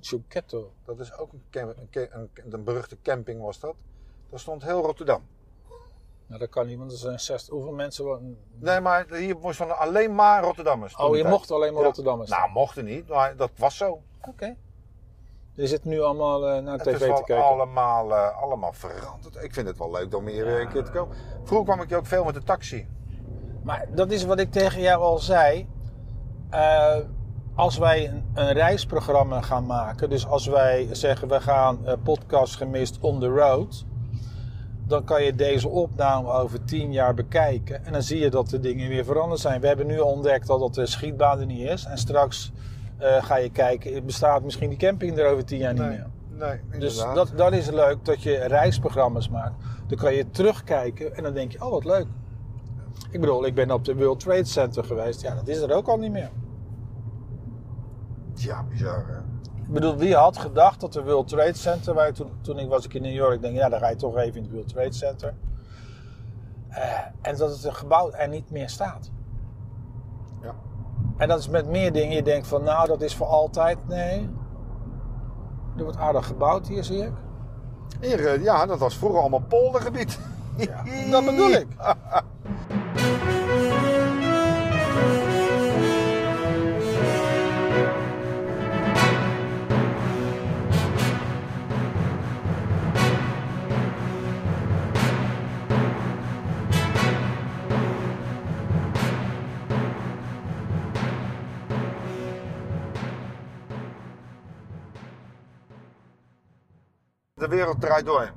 Chuquetto. Dat is ook een, een, een, een beruchte camping was dat. Daar stond heel Rotterdam. Nou, dat kan niet, want er zijn 60. Hoeveel mensen? Nee, maar hier stonden alleen maar Rotterdammers. Oh, je mocht alleen maar Ja. Rotterdammers. Nou, mochten niet, maar dat was zo. Oké. Je zit nu allemaal eh, naar Het tv is te kijken. allemaal, eh, allemaal veranderd. Ik vind het wel leuk om hier weer een keer te komen. Vroeger kwam ik hier ook veel met de taxi. Maar dat is wat ik tegen jou al zei. Eh, als wij een, een reisprogramma gaan maken, dus als wij zeggen we gaan eh, podcast gemist on the road, dan kan je deze opname over tien jaar bekijken en dan zie je dat de dingen weer veranderd zijn. We hebben nu ontdekt dat dat de schietbaan er niet is en straks eh, ga je kijken, bestaat misschien die camping er over tien jaar niet meer. nee Dus dat, dat is leuk dat je reisprogramma's maakt. Dan kan je terugkijken en dan denk je, oh wat leuk. Ik bedoel, ik ben op de World Trade Center geweest. Ja, dat is er ook al niet meer. Ja, bizar hè. Ik bedoel, wie had gedacht dat de World Trade Center, waar ik toen, toen ik was ik in New York, denk ja, dan ga je toch even in het World Trade Center. Eh, en dat het een gebouw er niet meer staat. Ja. En dat is met meer dingen. Je denkt van, nou, dat is voor altijd. Nee. Er wordt aardig gebouwd hier, zie ik. Hier, eh, ja, dat was vroeger allemaal poldergebied. Ja, dat bedoel ik. De wereld draait door.